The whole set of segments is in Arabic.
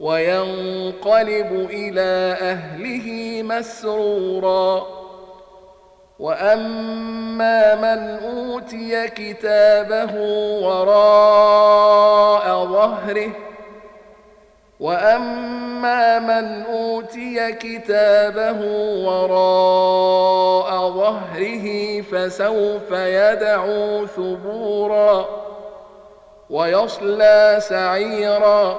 وينقلب إلى أهله مسرورا. وأما من أوتي كتابه وراء ظهره وأما من أوتي كتابه وراء ظهره فسوف يدعو ثبورا ويصلى سعيرا.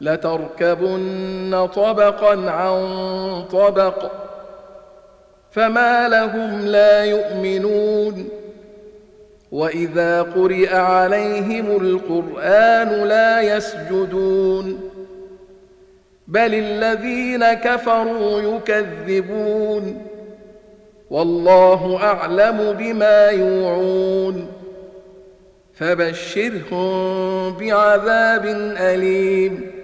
لتركبن طبقا عن طبق فما لهم لا يؤمنون. وإذا قرئ عليهم القرآن لا يسجدون. بل الذين كفروا يكذبون. والله أعلم بما يوعون. فبشرهم بعذاب أليم.